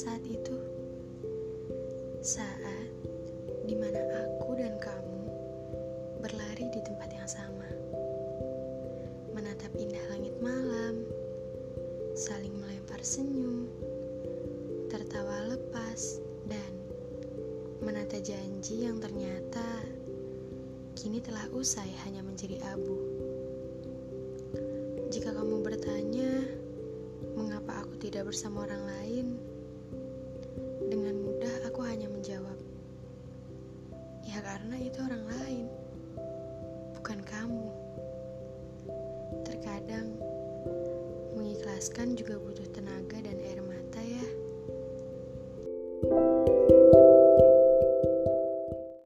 saat itu, saat di mana aku dan kamu berlari di tempat yang sama, menatap indah langit malam, saling melempar senyum, tertawa lepas, dan menata janji yang ternyata kini telah usai hanya menjadi abu. Jika kamu bertanya, mengapa aku tidak bersama orang lain? Ya karena itu orang lain, bukan kamu. Terkadang, mengikhlaskan juga butuh